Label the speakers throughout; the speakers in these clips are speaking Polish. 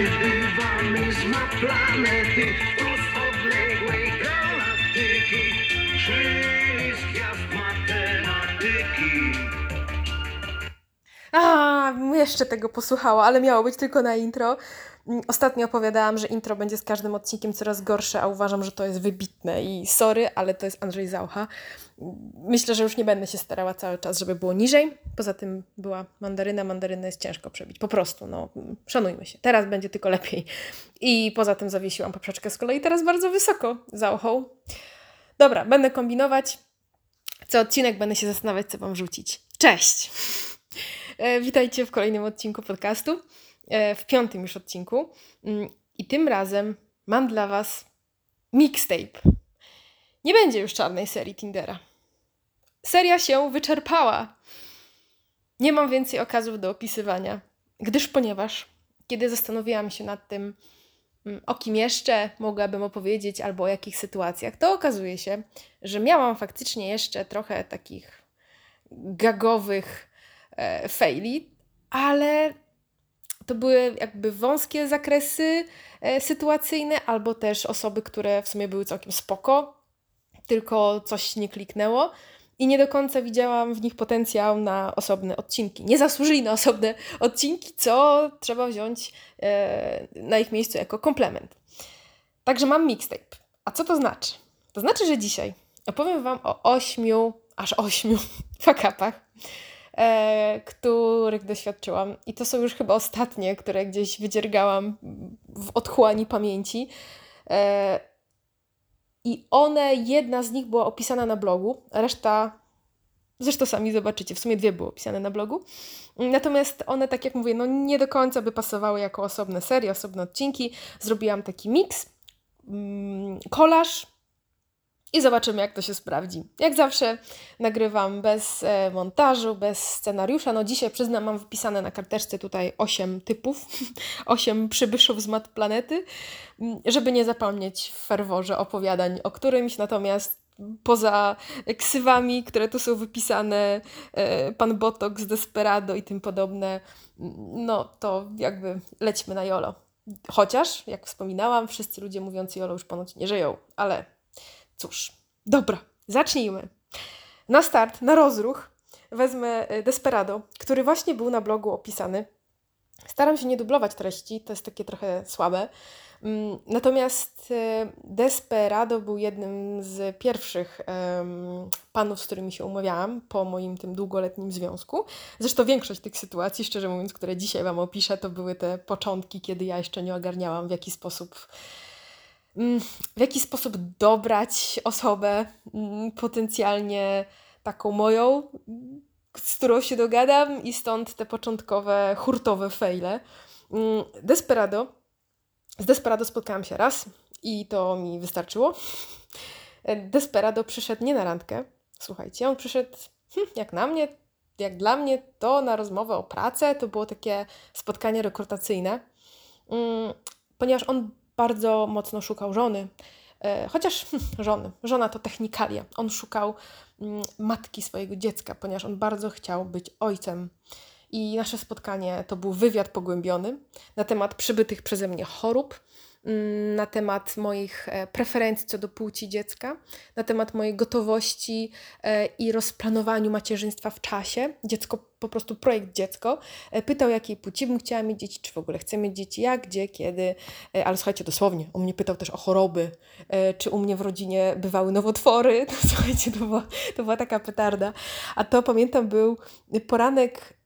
Speaker 1: Przybywamy z ma planety Wprost odległej galaktyki Czyli z gwiazd matematyki
Speaker 2: A, jeszcze tego posłuchała, ale miało być tylko na intro. Mm, Ostatnio opowiadałam, że intro będzie z każdym odcinkiem coraz gorsze, a uważam, że to jest wybitne. I sorry, ale to jest Andrzej Zaucha. Myślę, że już nie będę się starała cały czas, żeby było niżej. Poza tym była mandaryna, mandarynę jest ciężko przebić. Po prostu, no, mm, szanujmy się. Teraz będzie tylko lepiej. I poza tym zawiesiłam poprzeczkę z kolei teraz bardzo wysoko Zauchą. Dobra, będę kombinować. Co odcinek będę się zastanawiać, co wam rzucić. Cześć! E, Witajcie w kolejnym odcinku podcastu, w piątym już odcinku. Mm, I tym razem mam dla Was mixtape. Nie będzie już czarnej serii Tindera. Seria się wyczerpała. Nie mam więcej okazów do opisywania, gdyż ponieważ, kiedy zastanowiłam się nad tym, mm, o kim jeszcze mogłabym opowiedzieć albo o jakich sytuacjach, to okazuje się, że miałam faktycznie jeszcze trochę takich gagowych e, faili, ale to były jakby wąskie zakresy e, sytuacyjne, albo też osoby, które w sumie były całkiem spoko, tylko coś nie kliknęło i nie do końca widziałam w nich potencjał na osobne odcinki. Nie zasłużyli na osobne odcinki, co trzeba wziąć e, na ich miejscu jako komplement. Także mam mixtape. A co to znaczy? To znaczy, że dzisiaj opowiem Wam o ośmiu, aż ośmiu fakapach, których doświadczyłam. I to są już chyba ostatnie, które gdzieś wydziergałam w otchłani pamięci. E, I one, jedna z nich była opisana na blogu, reszta, zresztą sami zobaczycie, w sumie dwie były opisane na blogu. Natomiast one, tak jak mówię, no nie do końca by pasowały jako osobne serie, osobne odcinki. Zrobiłam taki miks, mm, kolaż i zobaczymy, jak to się sprawdzi. Jak zawsze nagrywam bez e, montażu, bez scenariusza. No dzisiaj przyznam, mam wypisane na karteczce tutaj 8 typów, 8 przybyszów z mat planety, żeby nie zapomnieć w ferworze opowiadań o którymś, natomiast poza ksywami, które tu są wypisane, e, pan Botox, Desperado i tym podobne, no to jakby lećmy na jolo. Chociaż, jak wspominałam, wszyscy ludzie mówiący jolo już ponoć nie żyją, ale Cóż, dobra, zacznijmy. Na start, na rozruch wezmę e, Desperado, który właśnie był na blogu opisany. Staram się nie dublować treści, to jest takie trochę słabe. Mm, Natomiast e, Desperado był jednym z pierwszych panów, z którymi się umawiałam po moim tym długoletnim związku. Zresztą większość tych sytuacji, szczerze mówiąc, które dzisiaj Wam opiszę, to były te początki, kiedy ja jeszcze nie ogarniałam, w jaki sposób w jaki sposób dobrać osobę mm, potencjalnie taką moją, mm, z którą się dogadam i stąd te początkowe hurtowe fejle. Mm, Desperado. Z Desperado spotkałam się raz i to mi wystarczyło. Desperado przyszedł nie na randkę. Słuchajcie, on przyszedł hm, jak na mnie, jak dla mnie, to na rozmowę o pracę. To było takie spotkanie rekrutacyjne, mm, ponieważ on bardzo mocno szukał żony. E, Chociaż żony, żona to technikalia. On szukał mm, matki swojego dziecka, ponieważ on bardzo chciał być ojcem. I nasze spotkanie to był wywiad pogłębiony na temat przybytych przeze mnie chorób, na temat moich e, preferencji co do płci dziecka, na temat mojej gotowości e, i rozplanowaniu macierzyństwa w czasie. Dziecko, po prostu projekt dziecko. E, Pytał, jakiej płci bym chciała mieć dzieci, czy w ogóle chcę mieć dzieci, jak, gdzie, kiedy. Ale słuchajcie, dosłownie, on mnie pytał też o choroby, czy u mnie w rodzinie bywały nowotwory. To, słuchajcie, to była, to była taka petarda. A to pamiętam był poranek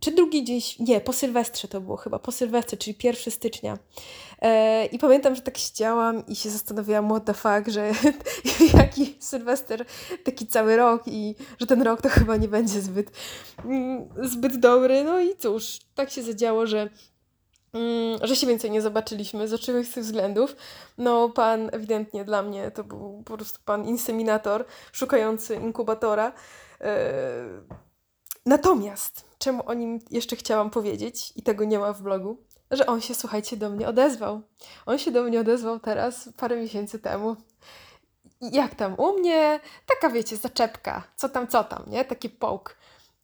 Speaker 2: czy drugi dzień, nie, po Sylwestrze to było chyba, po Sylwestrze, czyli 1 stycznia. E, I pamiętam, że tak siedziałam i się zastanawiałam, what the fuck, że jaki Sylwester, taki cały rok i że ten rok to chyba nie będzie zbyt, mm, zbyt dobry. No i cóż, tak się zadziało, że mm, że się więcej nie zobaczyliśmy z oczywistych względów. No, pan ewidentnie dla mnie to był po prostu pan inseminator szukający inkubatora. E, Natomiast, czemu o nim jeszcze chciałam powiedzieć, i tego nie ma w blogu, że on się, słuchajcie, do mnie odezwał. On się do mnie odezwał teraz, parę miesięcy temu. Jak tam u mnie? Taka, wiecie, zaczepka. Co tam, co tam, nie? Taki połk.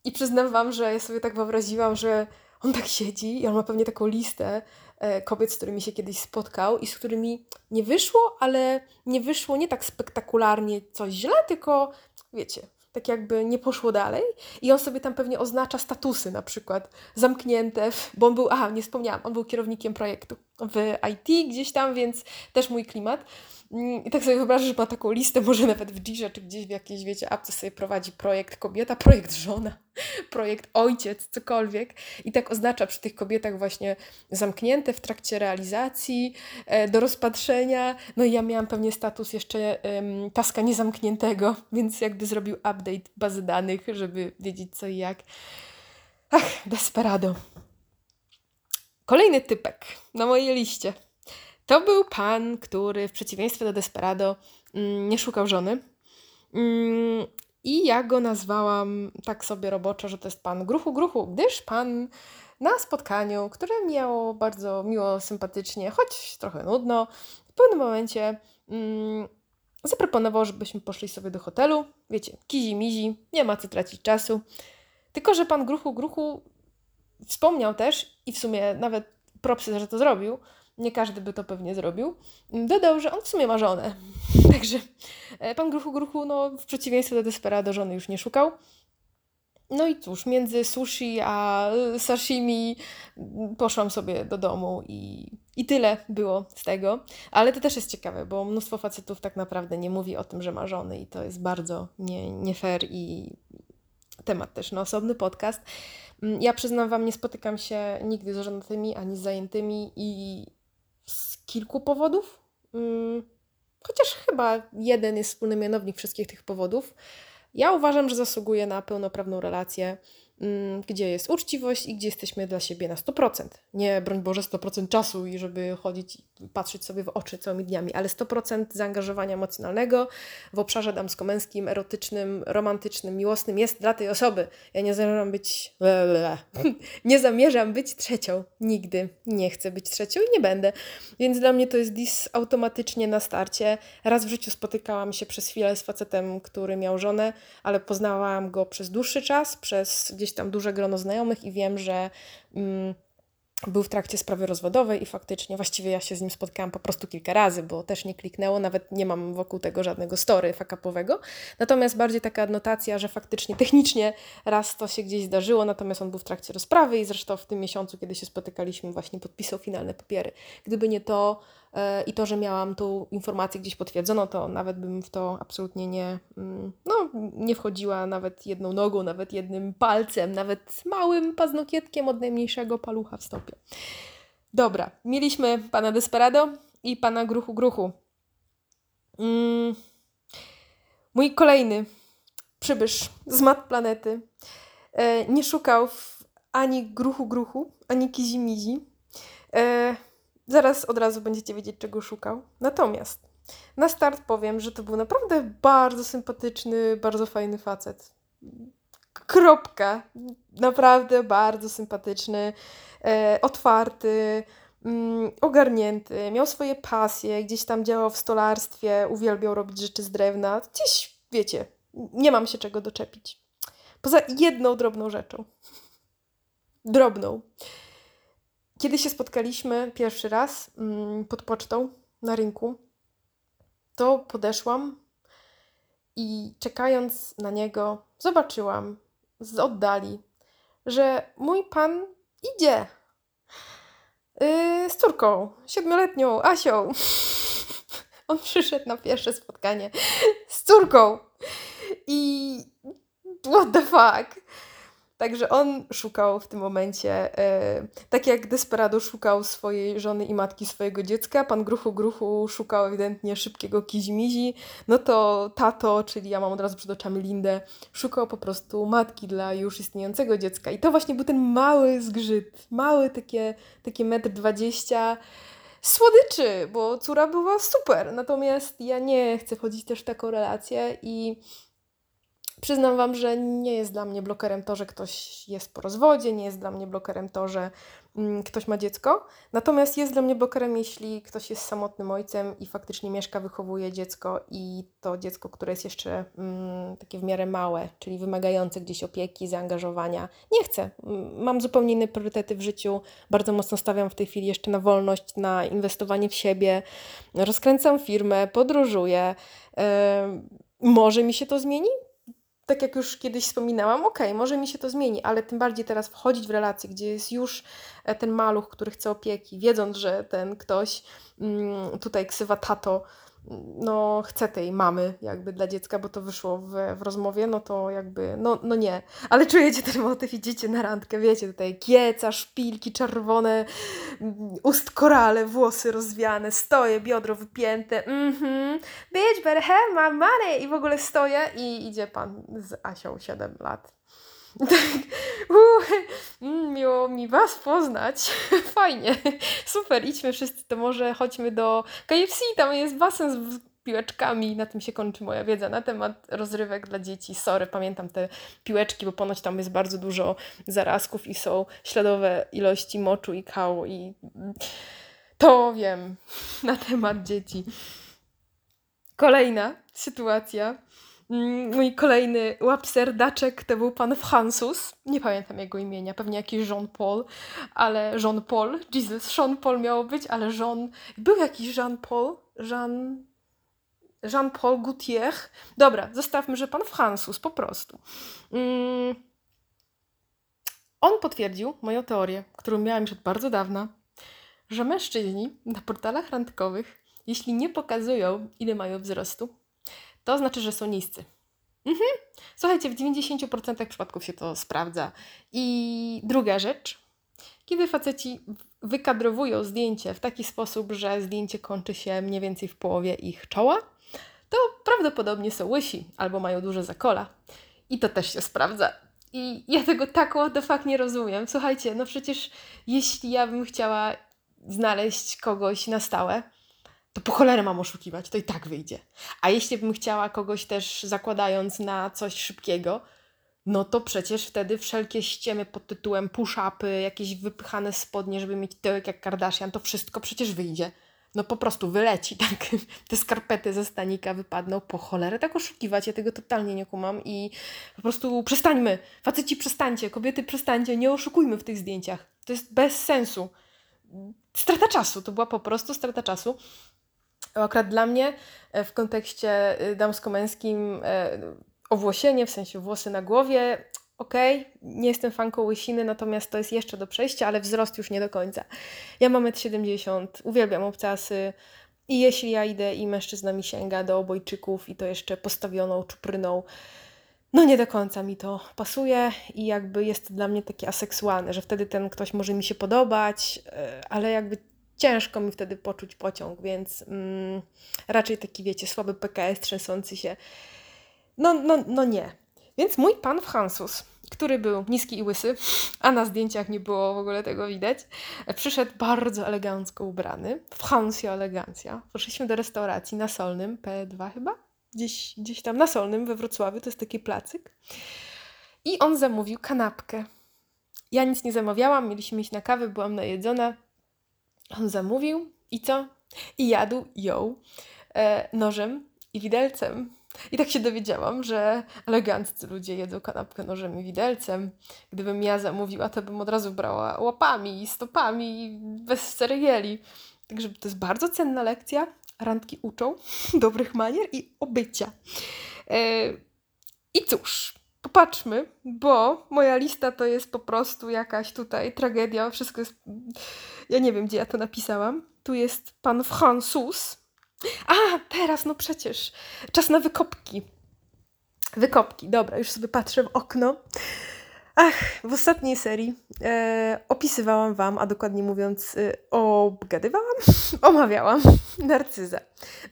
Speaker 2: I przyznam wam, że ja sobie tak wyobraziłam, że on tak siedzi i on ma pewnie taką listę e, kobiet, z którymi się kiedyś spotkał i z którymi nie wyszło, ale nie wyszło nie tak spektakularnie coś źle, tylko wiecie, tak jakby nie poszło dalej. I on sobie tam pewnie oznacza statusy na przykład zamknięte, bo on był, aha, nie wspomniałam, on był kierownikiem projektu w IT gdzieś tam, więc też mój klimat. Mm, I tak sobie wyobrażam, że ma taką listę, może nawet w Jirze, czy gdzieś w jakiejś, wiecie, apce sobie prowadzi projekt kobieta, projekt żona, projekt ojciec, cokolwiek. I tak oznacza przy tych kobietach właśnie zamknięte w trakcie realizacji, e, do rozpatrzenia. No i ja miałam pewnie status jeszcze taska niezamkniętego, więc jakby zrobił update bazy danych, żeby wiedzieć co i jak. Ach, desperado. Kolejny typek na mojej liście. To był pan, który w przeciwieństwie do Desperado mm, nie szukał żony. Mm, I ja go nazwałam tak sobie roboczo, że to jest pan Gruchu Gruchu, gdyż pan na spotkaniu, które miało bardzo miło, sympatycznie, choć trochę nudno, w pewnym momencie mm, zaproponował, żebyśmy poszli sobie do hotelu. Wiecie, kizi mizi, nie ma co tracić czasu. Tylko, że pan Gruchu Gruchu wspomniał też i w sumie nawet propsy, że to zrobił, nie każdy by to pewnie zrobił, dodał, że on w sumie ma żonę. Także e, pan Gruchu Gruchu, no, w przeciwieństwie do Desperado, żony już nie szukał. No i cóż, między sushi a sashimi poszłam sobie do domu i, i tyle było z tego. Ale to też jest ciekawe, bo mnóstwo facetów tak naprawdę nie mówi o tym, że ma żony i to jest bardzo nie, nie fair i temat też na osobny podcast. Ja przyznam Wam, nie spotykam się nigdy z żonatymi ani z zajętymi i z kilku powodów. Mm, chociaż chyba jeden jest wspólny mianownik wszystkich tych powodów. Ja uważam, że zasługuje na pełnoprawną relację gdzie jest uczciwość i gdzie jesteśmy dla siebie na 100%. Nie, broń Boże, 100% czasu i żeby chodzić patrzeć sobie w oczy całymi dniami, ale 100% zaangażowania emocjonalnego w obszarze damsko-męskim, erotycznym, romantycznym, miłosnym jest dla tej osoby. Ja nie zamierzam być... nie zamierzam być trzecią. Nigdy. Nie chcę być trzecią i nie będę. Więc dla mnie to jest dis automatycznie na starcie. Raz w życiu spotykałam się przez chwilę z facetem, który miał żonę, ale poznałam go przez dłuższy czas, przez gdzieś tam duże grono znajomych i wiem, że mm, był w trakcie sprawy rozwodowej i faktycznie właściwie ja się z nim spotkałam po prostu kilka razy, bo też nie kliknęło, nawet nie mam wokół tego żadnego story fakapowego. Natomiast bardziej taka adnotacja, że faktycznie technicznie raz to się gdzieś zdarzyło, natomiast on był w trakcie rozprawy i zresztą w tym miesiącu, kiedy się spotykaliśmy, właśnie podpisał finalne papiery. Gdyby nie to, i to, że miałam tą informację gdzieś potwierdzoną, to nawet bym w to absolutnie nie, mm, no, nie wchodziła nawet jedną nogą, nawet jednym palcem, nawet małym paznokietkiem od najmniejszego palucha w stopie. Dobra, mieliśmy pana Desperado i pana Gruchu Gruchu. Mm. Mój kolejny przybysz z mat planety e, nie szukał ani Gruchu Gruchu, ani Kizimizi. E, Zaraz od razu będziecie wiedzieć, czego szukał. Natomiast na start powiem, że to był naprawdę bardzo sympatyczny, bardzo fajny facet. Kropka. Naprawdę bardzo sympatyczny, e, otwarty, mm, ogarnięty, miał swoje pasje, gdzieś tam działał w stolarstwie, uwielbiał robić rzeczy z drewna. Gdzieś, wiecie, nie mam się czego doczepić. Poza jedną drobną rzeczą. Drobną. Kiedy się spotkaliśmy pierwszy raz mm, pod pocztą na rynku, to podeszłam i czekając na niego, zobaczyłam z oddali, że mój pan idzie yy, z córką, siedmioletnią Asią. On przyszedł na pierwsze spotkanie z córką. I what the fuck? Także on szukał w tym momencie, e, tak jak Desperado szukał swojej żony i matki swojego dziecka, pan Gruchu Gruchu szukał ewidentnie szybkiego kizimizi, no to tato, czyli ja mam od razu przed oczami Lindę, szukał po prostu matki dla już istniejącego dziecka. I to właśnie był ten mały zgrzyt, mały takie, takie metr dwadzieścia słodyczy, bo córa była super. Natomiast ja nie chcę wchodzić też w taką relację i Przyznam Wam, że nie jest dla mnie blokerem to, że ktoś jest po rozwodzie, nie jest dla mnie blokerem to, że mm, ktoś ma dziecko. Natomiast jest dla mnie blokerem, jeśli ktoś jest samotnym ojcem i faktycznie mieszka, wychowuje dziecko i to dziecko, które jest jeszcze mm, takie w miarę małe, czyli wymagające gdzieś opieki, zaangażowania. Nie chcę. Mam zupełnie inne priorytety w życiu. Bardzo mocno stawiam w tej chwili jeszcze na wolność, na inwestowanie w siebie. Rozkręcam firmę, podróżuję. Em, może mi się to zmieni? Tak jak już kiedyś wspominałam, okej, może mi się to zmieni, ale tym bardziej teraz wchodzić w relację, gdzie jest już e, ten maluch, który chce opieki, wiedząc, że ten ktoś, mm, tutaj ksywa tato, no chce tej mamy jakby dla dziecka, bo to wyszło w, w rozmowie, no to jakby, no, no nie. Ale czujecie ten motyw, idziecie na randkę, wiecie, tutaj kieca, szpilki czerwone, mm, ust korale, włosy rozwiane, stoję, biodro wypięte, mhm, bitch, better have my money i w ogóle stoję i idzie pan z Asią 7 lat. Mm, miło mi Was poznać. Fajnie, super, idźmy wszyscy, to może chodźmy do KFC, tam jest basen z piłeczkami. Na tym się kończy moja wiedza na temat rozrywek dla dzieci. Sorry, pamiętam te piłeczki, bo ponoć tam jest bardzo dużo zarazków i są śladowe ilości moczu i kału i to wiem na temat dzieci. Kolejna sytuacja. Mm, Mój kolejny łapserdaczek to był pan Francis. Nie pamiętam jego imienia, pewnie jakiś Jean-Paul, ale Jean-Paul, Jesus, Jean-Paul miało być, ale Jean... Był jakiś Jean-Paul? Jean... Jean-Paul Gautier. Dobra, zostawmy, że pan Francis, po prostu. Mm. On potwierdził moją teorię, którą miałam już od bardzo dawna, że mężczyźni na portalach randkowych, jeśli nie pokazują, ile mają wzrostu, to znaczy, że są niscy. Mhm. Słuchajcie, w 90% przypadków się to sprawdza. I druga rzecz, kiedy faceci wykadrowują zdjęcie w taki sposób, że zdjęcie kończy się mniej więcej w połowie ich czoła, to prawdopodobnie są łysi albo mają duże zakola. I to też się sprawdza. I ja tego tak what the nie rozumiem. Słuchajcie, no przecież jeśli ja bym chciała znaleźć kogoś na stałe, to po cholerę mam oszukiwać, to i tak wyjdzie. A jeśli bym chciała kogoś też zakładając na coś szybkiego, no to przecież wtedy wszelkie ściemy pod tytułem push-upy, jakieś wypychane spodnie, żeby mieć tyłek jak Kardashian, to wszystko przecież wyjdzie. No po prostu wyleci, tak? Te skarpety ze stanika wypadną. Po cholerę tak oszukiwać, ja tego totalnie nie kumam i po prostu przestańmy. Faceci przestańcie, kobiety przestańcie, nie oszukujmy w tych zdjęciach. To jest bez sensu. Strata czasu, to była po prostu strata czasu. Akurat dla mnie e, w kontekście y, damsko-męskim e, owłosienie, w sensie włosy na głowie, okej, okay, nie jestem fanką łysiny, natomiast to jest jeszcze do przejścia, ale wzrost już nie do końca. Ja mam 1,70 m, uwielbiam obcasy i jeśli ja idę i mężczyzna mi sięga do obojczyków i to jeszcze postawioną czupryną, no nie do końca mi to pasuje i jakby jest to dla mnie takie aseksualne, że wtedy ten ktoś może mi się podobać, e, ale jakby ciężko mi wtedy poczuć pociąg, więc mm, raczej taki, wiecie, słaby PKS trzęsący się. No, no, no nie. Więc mój pan Francis, który był niski i łysy, a na zdjęciach nie było w ogóle tego widać, przyszedł bardzo elegancko ubrany. Francja elegancja. Poszliśmy do restauracji na Solnym, P2 chyba? Gdzieś, gdzieś tam na Solnym we Wrocławiu, to jest taki placyk. I on zamówił kanapkę. Ja nic nie zamawiałam, mieliśmy iść na kawę, byłam najedzona. On zamówił i co? I jadł ją e, nożem i widelcem. I tak się dowiedziałam, że eleganccy ludzie jedzą kanapkę nożem i widelcem. Gdybym ja zamówiła, to bym od razu brała łapami, stopami, bez ceregieli. Także to jest bardzo cenna lekcja. Randki uczą dobrych manier i obycia. E, I cóż, popatrzmy, bo moja lista to jest po prostu jakaś tutaj tragedia. Wszystko jest. Ja nie wiem, gdzie ja to napisałam. Tu jest pan Francuz. A, teraz, no przecież. Czas na wykopki. Wykopki, dobra, już sobie patrzę w okno. Ach, w ostatniej serii e, opisywałam Wam, a dokładnie mówiąc, e, obgadywałam, omawiałam narcyzę.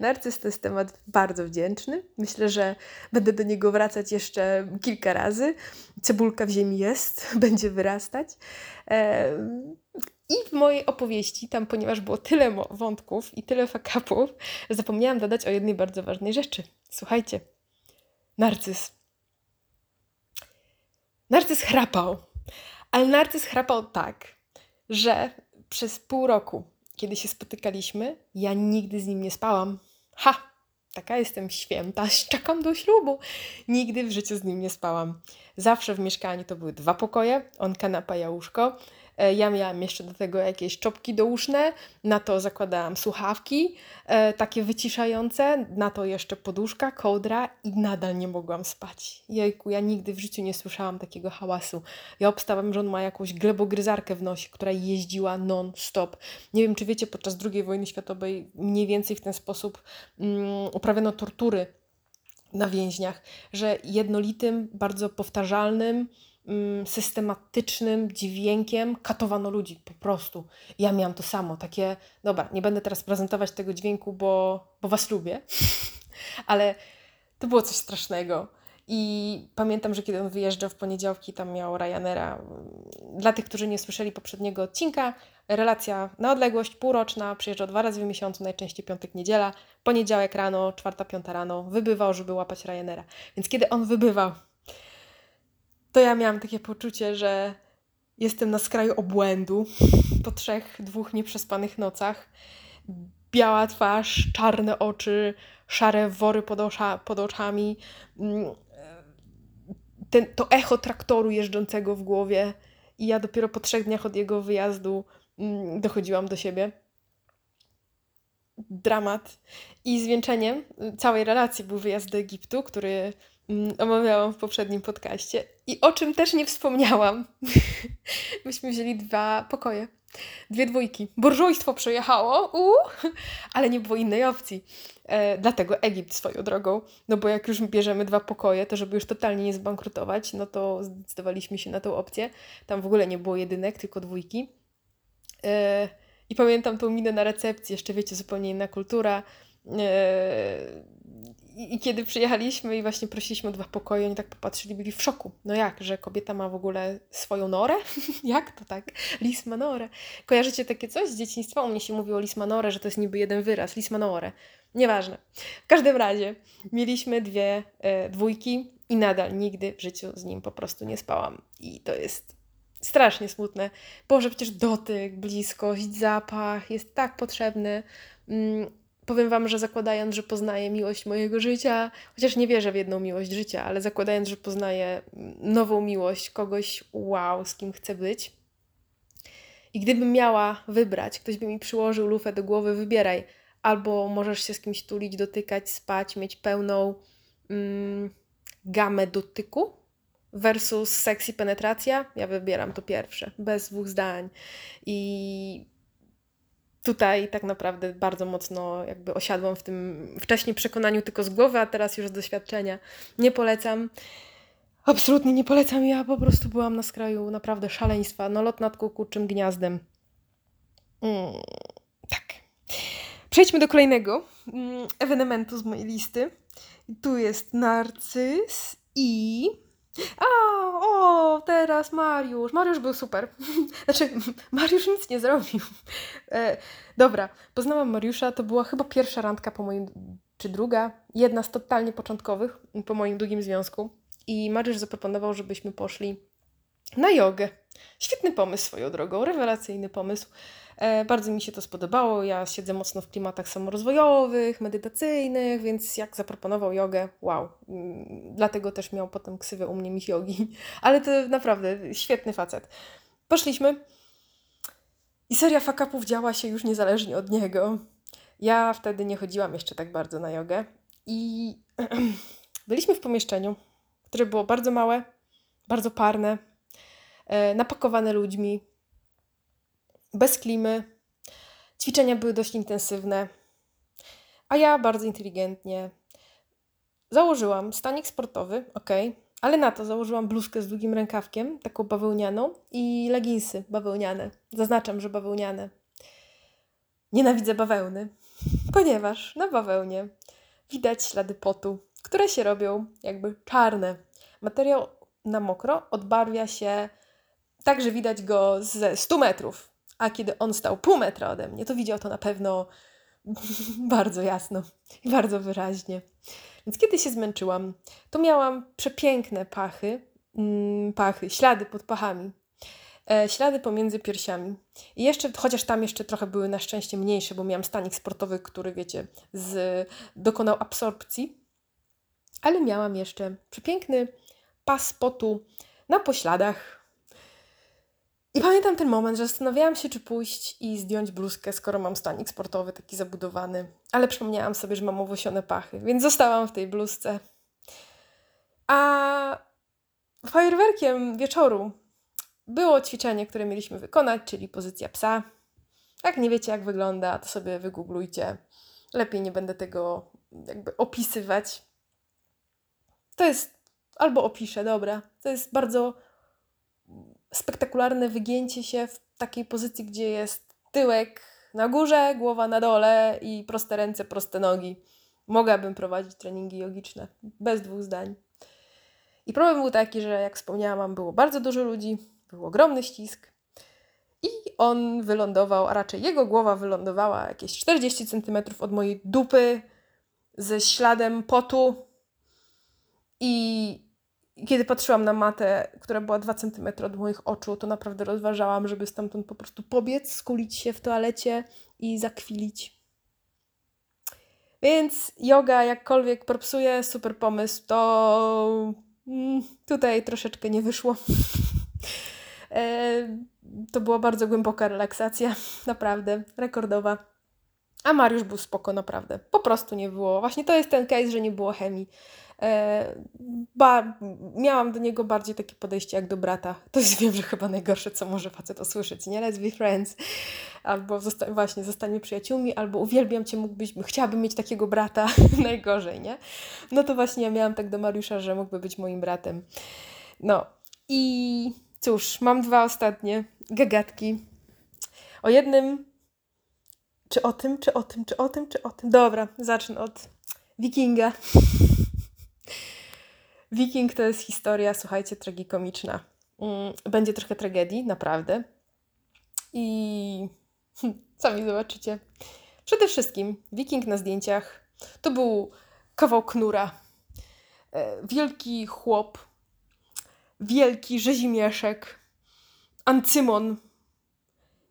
Speaker 2: Narcyz to jest temat bardzo wdzięczny. Myślę, że będę do niego wracać jeszcze kilka razy. Cebulka w ziemi jest, będzie wyrastać. E, I w mojej opowieści, tam ponieważ było tyle wątków i tyle fakapów, zapomniałam dodać o jednej bardzo ważnej rzeczy. Słuchajcie, narcyz Narcyz chrapał. Ale narcyz chrapał tak, że przez pół roku, kiedy się spotykaliśmy, ja nigdy z nim nie spałam. Ha! Taka jestem święta, czekam do ślubu. Nigdy w życiu z nim nie spałam. Zawsze w mieszkaniu to były dwa pokoje, on kanapa, ja łóżko. E, ja miałam jeszcze do tego jakieś czopki douszne, na to zakładałam słuchawki, e, takie wyciszające, na to jeszcze poduszka, kołdra i nadal nie mogłam spać. Jejku, ja nigdy w życiu nie słyszałam takiego hałasu. Ja obstawam, że on ma jakąś glebogryzarkę w nosie, która jeździła non-stop. Nie wiem, czy wiecie, podczas II wojny światowej mniej więcej w ten sposób um, uprawiano tortury na więźniach, że jednolitym, bardzo powtarzalnym, Mm, systematycznym dźwiękiem katowano ludzi po prostu. Ja miałam to samo, takie, dobra, nie będę teraz prezentować tego dźwięku, bo, bo was lubię, ale to było coś strasznego. I pamiętam, że kiedy on wyjeżdżał w poniedziałki, tam miał Ryanaira. Dla tych, którzy nie słyszeli poprzedniego odcinka, relacja na odległość półroczna, przyjeżdżał dwa razy w miesiącu, najczęściej piątek, niedziela, poniedziałek rano, czwarta, piąta rano, wybywał, żeby łapać Ryanaira. Więc kiedy on wybywał, to ja miałam takie poczucie, że jestem na skraju obłędu po trzech, dwóch nieprzespanych nocach. Biała twarz, czarne oczy, szare wory pod, osza, pod oczami, mm, ten, to echo traktoru jeżdżącego w głowie. I ja dopiero po trzech dniach od jego wyjazdu mm, dochodziłam do siebie. Dramat. I zwieńczeniem całej relacji był wyjazd do Egiptu, który omawiałam w poprzednim podcaście i o czym też nie wspomniałam. Myśmy wzięli dwa pokoje, dwie dwójki. Burżujstwo przyjechało, uu, ale nie było innej opcji. E, dlatego Egipt swoją drogą, no bo jak już bierzemy dwa pokoje, to żeby już totalnie nie zbankrutować, no to zdecydowaliśmy się na tą opcję. Tam w ogóle nie było jedynek, tylko dwójki. E, I pamiętam tą minę na recepcji, jeszcze wiecie, zupełnie inna kultura. E, i, kiedy przyjechaliśmy i właśnie prosiliśmy o dwa pokoje, oni tak popatrzyli, byli w szoku. No jak, że kobieta ma w ogóle swoją norę? jak to tak? Lismanorę. Kojarzycie takie coś z dzieciństwa? U mnie się mówiło lismanorę, że to jest niby jeden wyraz. Lismanorę. Nieważne. W każdym razie mieliśmy dwie e, dwójki i nadal nigdy w życiu z nim po prostu nie spałam. I to jest strasznie smutne. Boże, przecież dotyk, bliskość, zapach jest tak potrzebny. Mm, powiem Wam, że zakładając, że poznaję miłość mojego życia, chociaż nie wierzę w jedną miłość życia, ale zakładając, że poznaję nową miłość, kogoś wow, z kim chcę być. I gdybym miała wybrać, ktoś by mi przyłożył lufę do głowy, wybieraj. Albo możesz się z kimś tulić, dotykać, spać, mieć pełną mm, gamę dotyku versus sexy penetracja. Ja wybieram to pierwsze, bez dwóch zdań. I tutaj tak naprawdę bardzo mocno jakby osiadłam w tym wcześniej przekonaniu tylko z głowy, a teraz już z doświadczenia. Nie polecam. Absolutnie nie polecam. Ja po prostu byłam na skraju naprawdę szaleństwa. No lot nad kukuczym gniazdem. Mm, tak. Przejdźmy do kolejnego mm, ewenementu z mojej listy. Tu jest narcyz i a, o, teraz Mariusz. Mariusz był super. Znaczy, Mariusz nic nie zrobił. E, dobra, poznałam Mariusza. To była chyba pierwsza randka po moim, czy druga, jedna z totalnie początkowych po moim długim związku. I Mariusz zaproponował, żebyśmy poszli na jogę. Świetny pomysł swoją drogą, rewelacyjny pomysł. E, bardzo mi się to spodobało. Ja siedzę mocno w klimatach samorozwojowych, medytacyjnych, więc jak zaproponował jogę, wow. Mm, dlatego też miał potem ksywę u mnie miś jogi. Ale to naprawdę świetny facet. Poszliśmy i seria fakapów działa się już niezależnie od niego. Ja wtedy nie chodziłam jeszcze tak bardzo na jogę i byliśmy w pomieszczeniu, które było bardzo małe, bardzo parne, e, napakowane ludźmi, bez klimy. Ćwiczenia były dość intensywne, a ja bardzo inteligentnie założyłam stanik sportowy, ok, ale na to założyłam bluzkę z długim rękawkiem, taką bawełnianą i leginsy bawełniane. Zaznaczam, że bawełniane. Nienawidzę bawełny, ponieważ na bawełnie widać ślady potu, które się robią jakby czarne. Materiał na mokro odbarwia się tak, że widać go ze 100 metrów a kiedy on stał pół metra ode mnie, to widział to na pewno bardzo jasno i bardzo wyraźnie. Więc kiedy się zmęczyłam, to miałam przepiękne pachy, mm, pachy, ślady pod pachami. E, ślady pomiędzy piersiami. I jeszcze, chociaż tam jeszcze trochę były na szczęście mniejsze, bo miałam stanik sportowy, który, wiecie, z, dokonał absorpcji, ale miałam jeszcze przepiękny pas potu na pośladach. Pamiętam ten moment, że zastanawiałam się, czy pójść i zdjąć bluzkę, skoro mam stanik sportowy taki zabudowany. Ale przypomniałam sobie, że mam owłosione pachy, więc zostałam w tej bluzce. A fajerwerkiem wieczoru było ćwiczenie, które mieliśmy wykonać, czyli pozycja psa. Jak nie wiecie, jak wygląda, to sobie wygooglujcie. Lepiej nie będę tego jakby opisywać. To jest, albo opiszę, dobra. To jest bardzo spektakularne wygięcie się w takiej pozycji, gdzie jest tyłek na górze, głowa na dole i proste ręce, proste nogi. Mogłabym prowadzić treningi jogiczne, bez dwóch zdań. I problem był taki, że jak wspomniałam, było bardzo dużo ludzi, był ogromny ścisk i on wylądował, a raczej jego głowa wylądowała jakieś 40 cm od mojej dupy ze śladem potu i kiedy patrzyłam na matę, która była 2 cm od moich oczu, to naprawdę rozważałam, żeby stamtąd po prostu pobiec, skulić się w toalecie i zakwilić. Więc yoga jakkolwiek propsuje, super pomysł, to mm, tutaj troszeczkę nie wyszło. E, to była bardzo głęboka relaksacja, naprawdę, rekordowa. A Mariusz był spoko, naprawdę. Po prostu nie było. Właśnie to jest ten case, że nie było chemii. E, ba, miałam do niego bardziej takie podejście jak do brata. To jest wiem, że chyba najgorsze, co może facet usłyszeć, nie? Let's be friends. Albo zosta właśnie zostańmy przyjaciółmi, albo uwielbiam cię, mógłbyś, chciałabym mieć takiego brata. Najgorzej, nie? No to właśnie ja miałam tak do Mariusza, że mógłby być moim bratem. No i cóż, mam dwa ostatnie gagatki. O jednym, czy o tym, czy o tym, czy o tym, czy o tym. Dobra, zacznę od Wikinga. Wiking to jest historia, słuchajcie, tragikomiczna. Mm, będzie trochę tragedii, naprawdę. I sami zobaczycie. Przede wszystkim Wiking na zdjęciach to był kawał knura. E, wielki chłop, wielki rzezimieszek, Ancymon.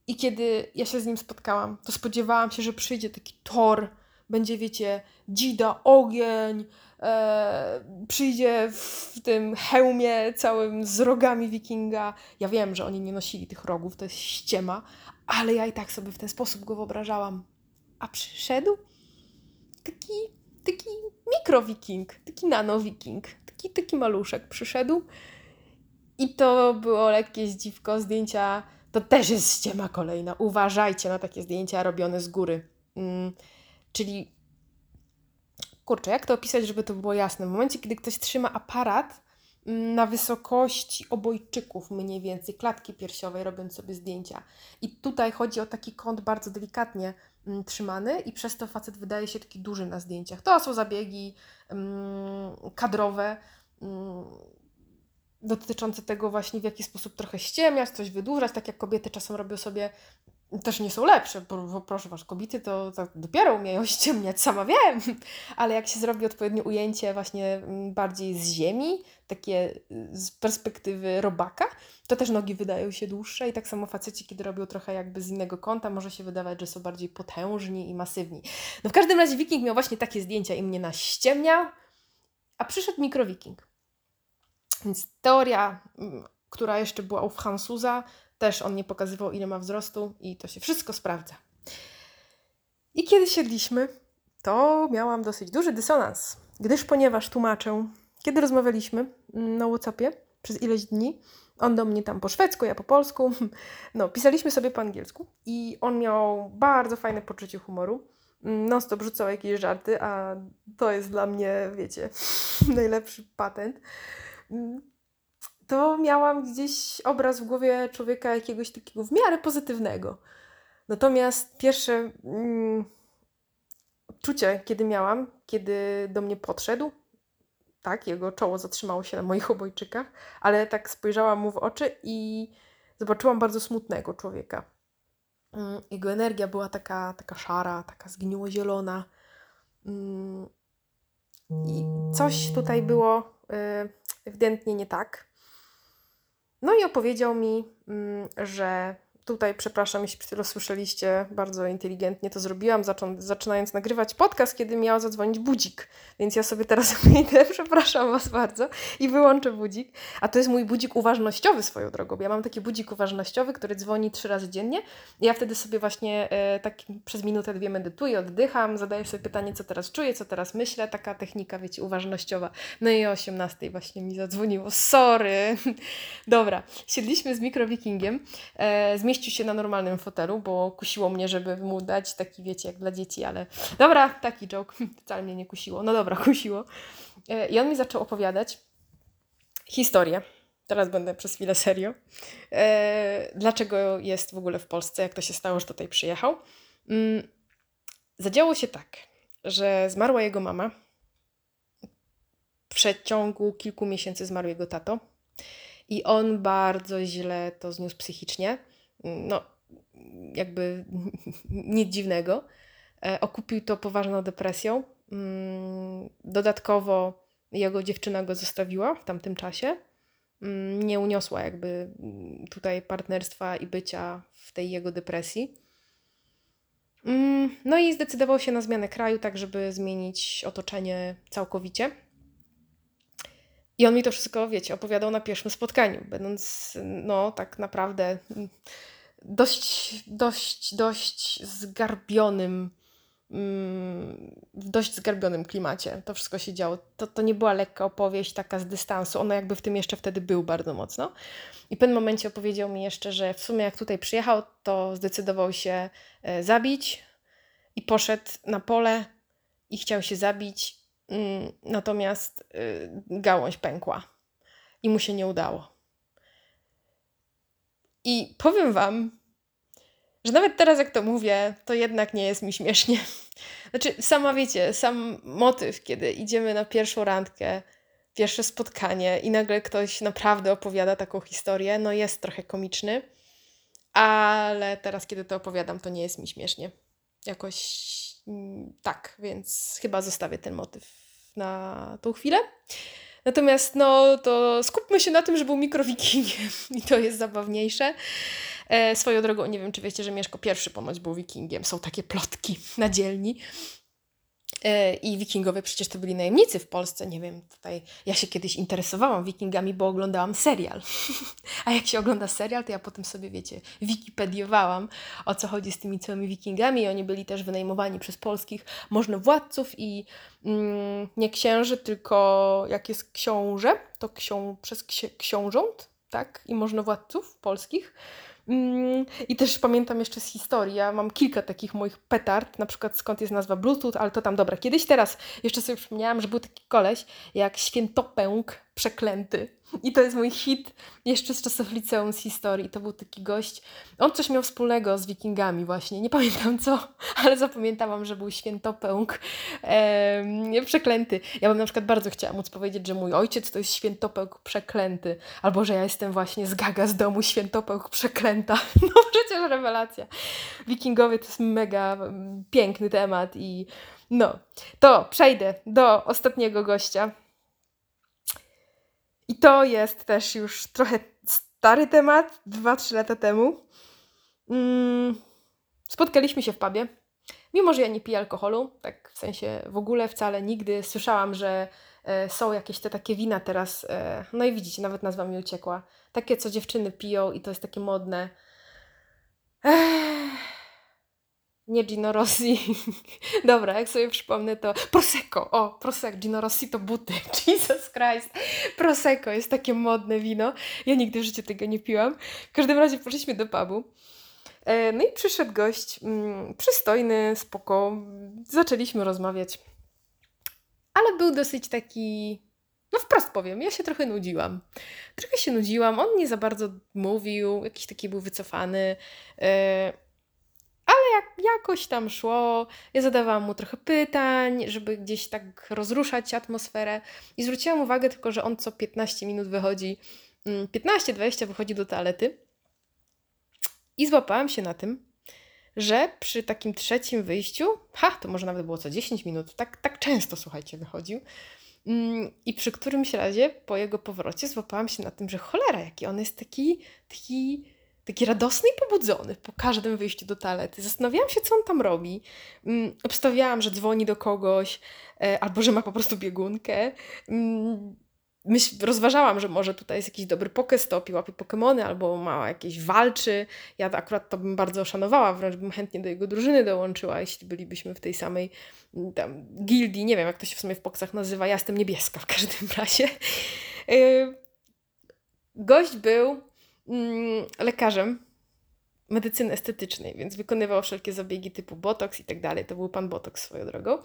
Speaker 2: I kiedy ja się z nim spotkałam, to spodziewałam się, że przyjdzie taki Thor, będzie, wiecie, dzida, ogień, e, przyjdzie w tym hełmie całym z rogami wikinga. Ja wiem, że oni nie nosili tych rogów, to jest ściema, ale ja i tak sobie w ten sposób go wyobrażałam. A przyszedł taki, taki mikrowiking, taki nanowiking, taki, taki maluszek przyszedł i to było lekkie zdziwko, zdjęcia to też jest ściema kolejna. Uważajcie na takie zdjęcia robione z góry. Mm, czyli kurczę, jak to opisać, żeby to było jasne? W momencie, kiedy ktoś trzyma aparat mm, na wysokości obojczyków mniej więcej, klatki piersiowej, robiąc sobie zdjęcia. I tutaj chodzi o taki kąt bardzo delikatnie mm, trzymany i przez to facet wydaje się taki duży na zdjęciach. To są zabiegi mm, kadrowe, dotyczące tego właśnie, w jaki sposób trochę ściemniać, coś wydłużać, tak jak kobiety czasem robią sobie też nie są lepsze, bo, proszę was, kobiety to, to dopiero umieją ściemniać, sama wiem, ale jak się zrobi odpowiednie ujęcie właśnie mm, bardziej z ziemi, takie y, z perspektywy robaka, to też nogi wydają się dłuższe i tak samo faceci, kiedy robią trochę jakby z innego kąta, może się wydawać, że są bardziej potężni i masywni. No w każdym razie wiking miał właśnie takie zdjęcia i mnie naściemniał, a przyszedł mikrowiking. Więc teoria, mm, która jeszcze była u Francuza, też on nie pokazywał, ile ma wzrostu, i to się wszystko sprawdza. I kiedy siedliśmy, to miałam dosyć duży dysonans, gdyż ponieważ tłumaczę, kiedy rozmawialiśmy mm, na WhatsAppie przez ileś dni, on do mnie tam po szwedzku, ja po polsku, no, pisaliśmy sobie po angielsku i on miał bardzo fajne poczucie humoru. Mm, non-stop rzucał jakieś żarty, a to jest dla mnie, wiecie, najlepszy patent to miałam gdzieś obraz w głowie człowieka jakiegoś takiego w miarę pozytywnego. Natomiast pierwsze mm, czucie, kiedy miałam, kiedy do mnie podszedł, tak, jego czoło zatrzymało się na moich obojczykach, ale tak spojrzałam mu w oczy i zobaczyłam bardzo smutnego człowieka. Mm, jego energia była taka, taka szara, taka zgniło-zielona. Mm, I coś tutaj było y, ewidentnie nie tak. No i opowiedział mi, mm, że tutaj, przepraszam, jeśli przed chwilą słyszeliście, bardzo inteligentnie to zrobiłam, zaczą- zaczynając nagrywać podcast, kiedy miał zadzwonić budzik. Więc ja sobie teraz wyjdę, przepraszam Was bardzo, i wyłączę budzik. A to jest mój budzik uważnościowy swoją drogą. Ja mam taki budzik uważnościowy, który dzwoni trzy razy dziennie. I ja wtedy sobie właśnie e, tak przez minutę, dwie medytuję, oddycham, zadaję sobie pytanie, co teraz czuję, co teraz myślę. Taka technika, wiecie, uważnościowa. No i o 18 właśnie mi zadzwoniło. Sorry. Dobra, siedliśmy z mikrowikingiem. E, zmieścił się na normalnym fotelu, bo kusiło mnie, żeby mu dać taki, wiecie, jak dla dzieci, ale dobra, taki joke. Wcale mnie nie kusiło. No dobra, kusiło. E, I on mi zaczął opowiadać historię. Teraz będę przez chwilę serio. E, dlaczego jest w ogóle w Polsce, jak to się stało, że tutaj przyjechał. Mm, zadziało się tak, że zmarła jego mama. W przeciągu kilku miesięcy zmarł jego tato. I on bardzo źle to zniósł psychicznie. No, jakby nic dziwnego. E, Okupił to poważną depresją. Mm, Dodatkowo jego dziewczyna go zostawiła w tamtym czasie. Mm, Nie uniosła jakby mm, tutaj partnerstwa i bycia w tej jego depresji. No i zdecydował się na zmianę kraju, tak żeby zmienić otoczenie całkowicie. I on mi to wszystko, wiecie, opowiadał na pierwszym spotkaniu, będąc, no, tak naprawdę mm, dość, dość, dość zgarbionym, mm, w dość zgarbionym klimacie. To wszystko się działo. To, to nie była lekka opowieść, taka z dystansu. Ono jakby w tym jeszcze wtedy był bardzo mocno. I w pewnym momencie opowiedział mi jeszcze, że w sumie jak tutaj przyjechał, to zdecydował się e, zabić i poszedł na pole i chciał się zabić, natomiast y, gałąź pękła i mu się nie udało. I powiem Wam, że nawet teraz, jak to mówię, to jednak nie jest mi śmiesznie. Znaczy, sama wiecie, sam motyw, kiedy idziemy na pierwszą randkę, pierwsze spotkanie i nagle ktoś naprawdę opowiada taką historię, no jest trochę komiczny, ale teraz, kiedy to opowiadam, to nie jest mi śmiesznie. Jakoś mm, tak, więc chyba zostawię ten motyw na tą chwilę. Natomiast no to skupmy się na tym, że był mikrowikingiem i to jest zabawniejsze. E, swoją drogą, nie wiem czy wiecie, że Mieszko pierwszy ponoć był wikingiem. Są takie plotki na dzielni. E, I wikingowie przecież to byli najemnicy w Polsce. Nie wiem, tutaj ja się kiedyś interesowałam wikingami, bo oglądałam serial. A jak się ogląda serial, to ja potem sobie, wiecie, wikipediowałam o co chodzi z tymi całymi wikingami. I oni byli też wynajmowani przez polskich możnowładców i mm, nie księży, tylko jak jest książę, to ksią, przez ksi- książąt, tak? I możnowładców polskich. Mm, I też pamiętam jeszcze z historii, ja mam kilka takich moich petard, na przykład skąd jest nazwa Bluetooth, ale to tam dobra. Kiedyś teraz jeszcze sobie przypomniałam, że był taki koleś jak Świętopęk Przeklęty. I to jest mój hit jeszcze z czasów liceum z historii. To był taki gość, on coś miał wspólnego z wikingami właśnie, nie pamiętam co, ale zapamiętałam, że był Świętopęk em, Przeklęty. Ja bym na przykład bardzo chciała móc powiedzieć, że mój ojciec to jest Świętopełk Przeklęty, albo że ja jestem właśnie z Gaga z domu Świętopełk Przeklęta. No przecież rewelacja. Wikingowie to jest mega piękny temat i no, to przejdę do ostatniego gościa. I to jest też już trochę stary temat, 2-3 lata temu. Mm, spotkaliśmy się w pubie. Mimo, że ja nie piję alkoholu, tak w sensie w ogóle wcale nigdy. Słyszałam, że e, są jakieś te takie wina teraz. E, no i widzicie, nawet nazwa mi uciekła. Takie, co dziewczyny piją i to jest takie modne. Ech, nie Gino Rossi. Dobra, jak sobie przypomnę, to Prosecco. O, Prosecco. Gino Rossi to buty. Jesus Christ. Prosecco jest takie modne wino. Ja nigdy w życiu tego nie piłam. W każdym razie poszliśmy do pubu. E, No i przyszedł gość, mm, przystojny, spoko. Zaczęliśmy rozmawiać. Ale był dosyć taki, no wprost powiem, ja się trochę nudziłam. Trochę się nudziłam, on nie za bardzo mówił, jakiś taki był wycofany. E, Ale jak, jakoś tam szło, ja zadawałam mu trochę pytań, żeby gdzieś tak rozruszać atmosferę. I zwróciłam uwagę tylko, że on co 15 minut wychodzi, mm, 15-20 wychodzi do toalety. I złapałam się na tym, że przy takim trzecim wyjściu, ha, to może nawet było co 10 minut, tak, tak często, słuchajcie, wychodził, Mm, I przy którymś razie po jego powrocie złapałam się na tym, że cholera, jaki on jest taki, taki, taki radosny i pobudzony po każdym wyjściu do toalety. Zastanawiałam się, co on tam robi. Mm, Obstawiałam, że dzwoni do kogoś, e, albo że ma po prostu biegunkę. Mm, Myśl, rozważałam, że może tutaj jest jakiś dobry pokestop i łapie Pokemony, albo ma jakieś walczy. Ja akurat to bym bardzo szanowała, wręcz bym chętnie do jego drużyny dołączyła, jeśli bylibyśmy w tej samej mm, tam gildii. Nie wiem, jak to się w sumie w poksach nazywa. Ja jestem niebieska w każdym razie. Yy, Gość był lekarzem medycyny estetycznej, więc wykonywał wszelkie zabiegi typu botoks i tak dalej. To był pan botoks swoją drogą.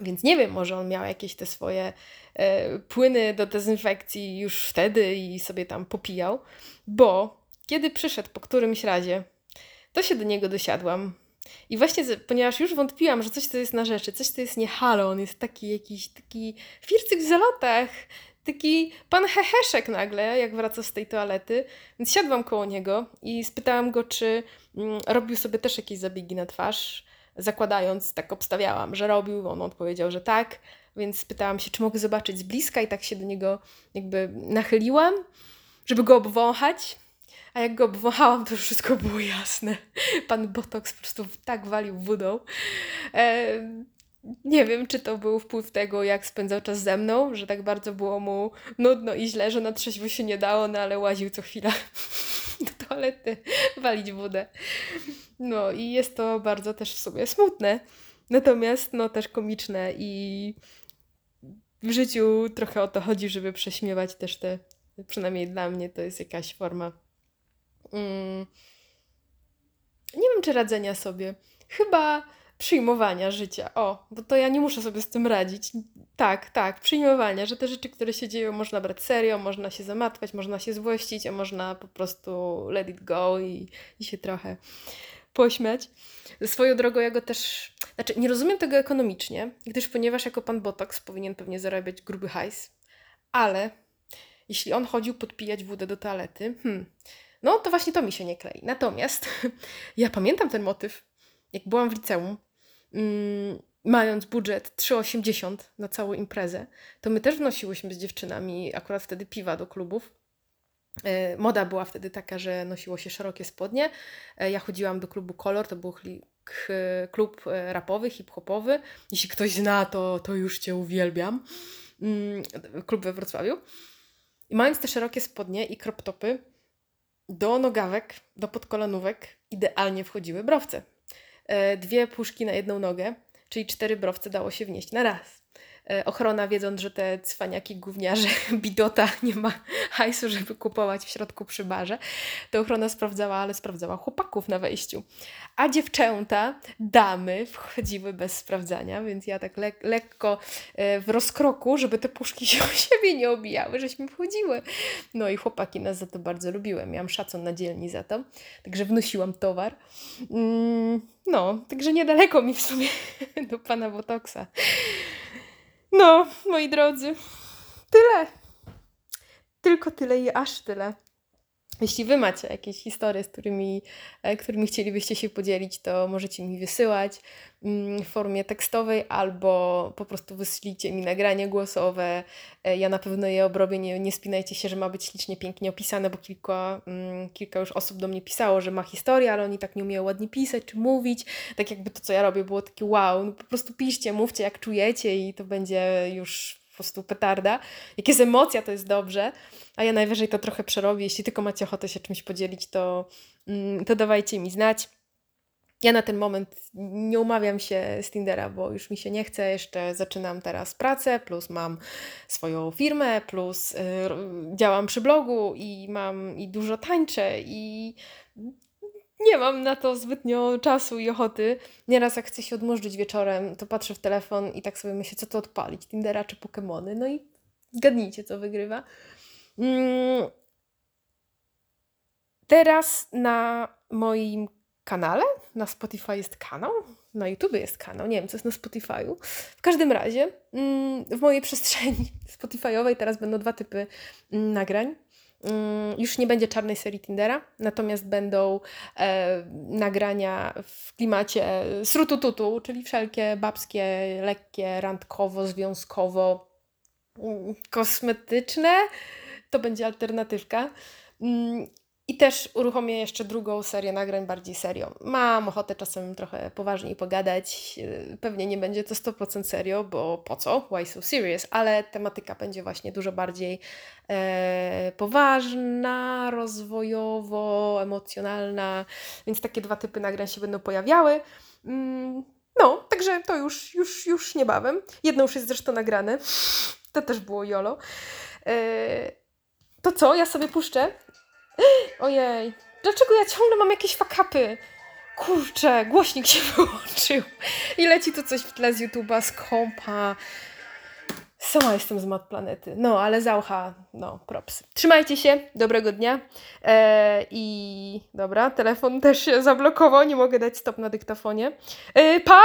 Speaker 2: Więc nie wiem, może on miał jakieś te swoje e, płyny do dezynfekcji już wtedy i sobie tam popijał, bo kiedy przyszedł po którymś razie, to się do niego dosiadłam. I właśnie, ponieważ już wątpiłam, że coś to jest na rzeczy, coś to jest nie halo, on jest taki jakiś, taki fircyk w zalotach, taki pan heheszek nagle, jak wraca z tej toalety. Więc siadłam koło niego i spytałam go, czy mm, robił sobie też jakieś zabiegi na twarz zakładając, tak obstawiałam, że robił. On odpowiedział, że tak, więc spytałam się, czy mogę zobaczyć z bliska i tak się do niego jakby nachyliłam, żeby go obwąchać. A jak go obwąchałam, to już wszystko było jasne. Pan Botox po prostu tak walił wodą. Nie wiem, czy to był wpływ tego, jak spędzał czas ze mną, że tak bardzo było mu nudno i źle, że na trzeźwo się nie dało, no ale łaził co chwila do toalety walić wodę. No i jest to bardzo też w sumie smutne, natomiast no też komiczne i w życiu trochę o to chodzi, żeby prześmiewać też te, przynajmniej dla mnie to jest jakaś forma mm, nie wiem czy radzenia sobie, chyba przyjmowania życia. O, bo to ja nie muszę sobie z tym radzić. Tak, tak, przyjmowania, że te rzeczy, które się dzieją, można brać serio, można się zamatwać, można się złościć, a można po prostu let it go i, i się trochę pośmiać. Swoją drogą ja go też, znaczy nie rozumiem tego ekonomicznie, gdyż ponieważ jako pan Botox powinien pewnie zarabiać gruby hajs, ale jeśli on chodził podpijać wódę do toalety, hmm, no to właśnie to mi się nie klei. Natomiast ja pamiętam ten motyw, jak byłam w liceum, mm, mając budżet 3,80 na całą imprezę, to my też wnosiłyśmy z dziewczynami akurat wtedy piwa do klubów. E, Moda była wtedy taka, że nosiło się szerokie spodnie. E, Ja chodziłam do klubu Kolor, to był klub e, rapowy, hip-hopowy. Jeśli ktoś zna, to, to już Cię uwielbiam. Mm, Klub we Wrocławiu. I mając te szerokie spodnie i crop topy, do nogawek, do podkolanówek idealnie wchodziły browce. Dwie puszki na jedną nogę, czyli cztery browce dało się wnieść na raz. E, Ochrona, wiedząc, że te cwaniaki gówniarze, bidota nie ma hajsu, żeby kupować w środku przy barze, to ochrona sprawdzała, ale sprawdzała chłopaków na wejściu. A dziewczęta, damy wchodziły bez sprawdzania, więc ja tak lek- lekko e, w rozkroku, żeby te puszki się o siebie nie obijały, żeśmy wchodziły. No i chłopaki nas za to bardzo lubiły. Miałam szacun na dzielni za to, także wnosiłam towar. Mm, no, także niedaleko mi w sumie do pana Botoksa. No, moi drodzy, tyle. Tylko tyle i aż tyle. Jeśli Wy macie jakieś historie, z którymi, e, którymi chcielibyście się podzielić, to możecie mi wysyłać mm, w formie tekstowej albo po prostu wyślijcie mi nagranie głosowe. E, Ja na pewno je obrobię. Nie, nie spinajcie się, że ma być ślicznie, pięknie opisane, bo kilka, mm, kilka już osób do mnie pisało, że ma historię, ale oni tak nie umieją ładnie pisać czy mówić. Tak jakby to, co ja robię, było takie wow. No po prostu piszcie, mówcie jak czujecie i to będzie już prostu petarda. Jak jest emocja, to jest dobrze, a ja najwyżej to trochę przerobię. Jeśli tylko macie ochotę się czymś podzielić, to, mm, to dawajcie mi znać. Ja na ten moment nie umawiam się z Tindera, bo już mi się nie chce. Jeszcze zaczynam teraz pracę, plus mam swoją firmę, plus y, działam przy blogu i mam i dużo tańczę i nie mam na to zbytnio czasu i ochoty. Nieraz jak chcę się odmurzyć wieczorem, to patrzę w telefon i tak sobie myślę, co to odpalić, Tindera czy Pokemony. No i zgadnijcie, co wygrywa. Mm. Teraz na moim kanale, na Spotify jest kanał, na YouTube jest kanał, nie wiem, co jest na Spotify'u. W każdym razie mm, w mojej przestrzeni Spotify'owej teraz będą dwa typy mm, nagrań. Mm, Już nie będzie czarnej serii Tindera, natomiast będą e, nagrania w klimacie srutututu, czyli wszelkie babskie, lekkie, randkowo, związkowo, mm, kosmetyczne. To będzie alternatywka. I też uruchomię jeszcze drugą serię nagrań bardziej serio. Mam ochotę czasem trochę poważniej pogadać. Yy, Pewnie nie będzie to 100% serio, bo po co? Why so serious? Ale tematyka będzie właśnie dużo bardziej e, poważna, rozwojowo, emocjonalna. Więc takie dwa typy nagrań się będą pojawiały. Mm, No, także to już, już, już niebawem. Jedno już jest zresztą nagrane. To też było jolo. E, To co? Ja sobie puszczę Ojej, dlaczego ja ciągle mam jakieś fakapy? Kurczę, głośnik się wyłączył i leci tu coś w tle z YouTube'a, z kompa. Sama jestem z mat planety. No, ale zaucha, no, props. Trzymajcie się, dobrego dnia. E, I dobra, telefon też się zablokował, nie mogę dać stop na dyktafonie. E, pa!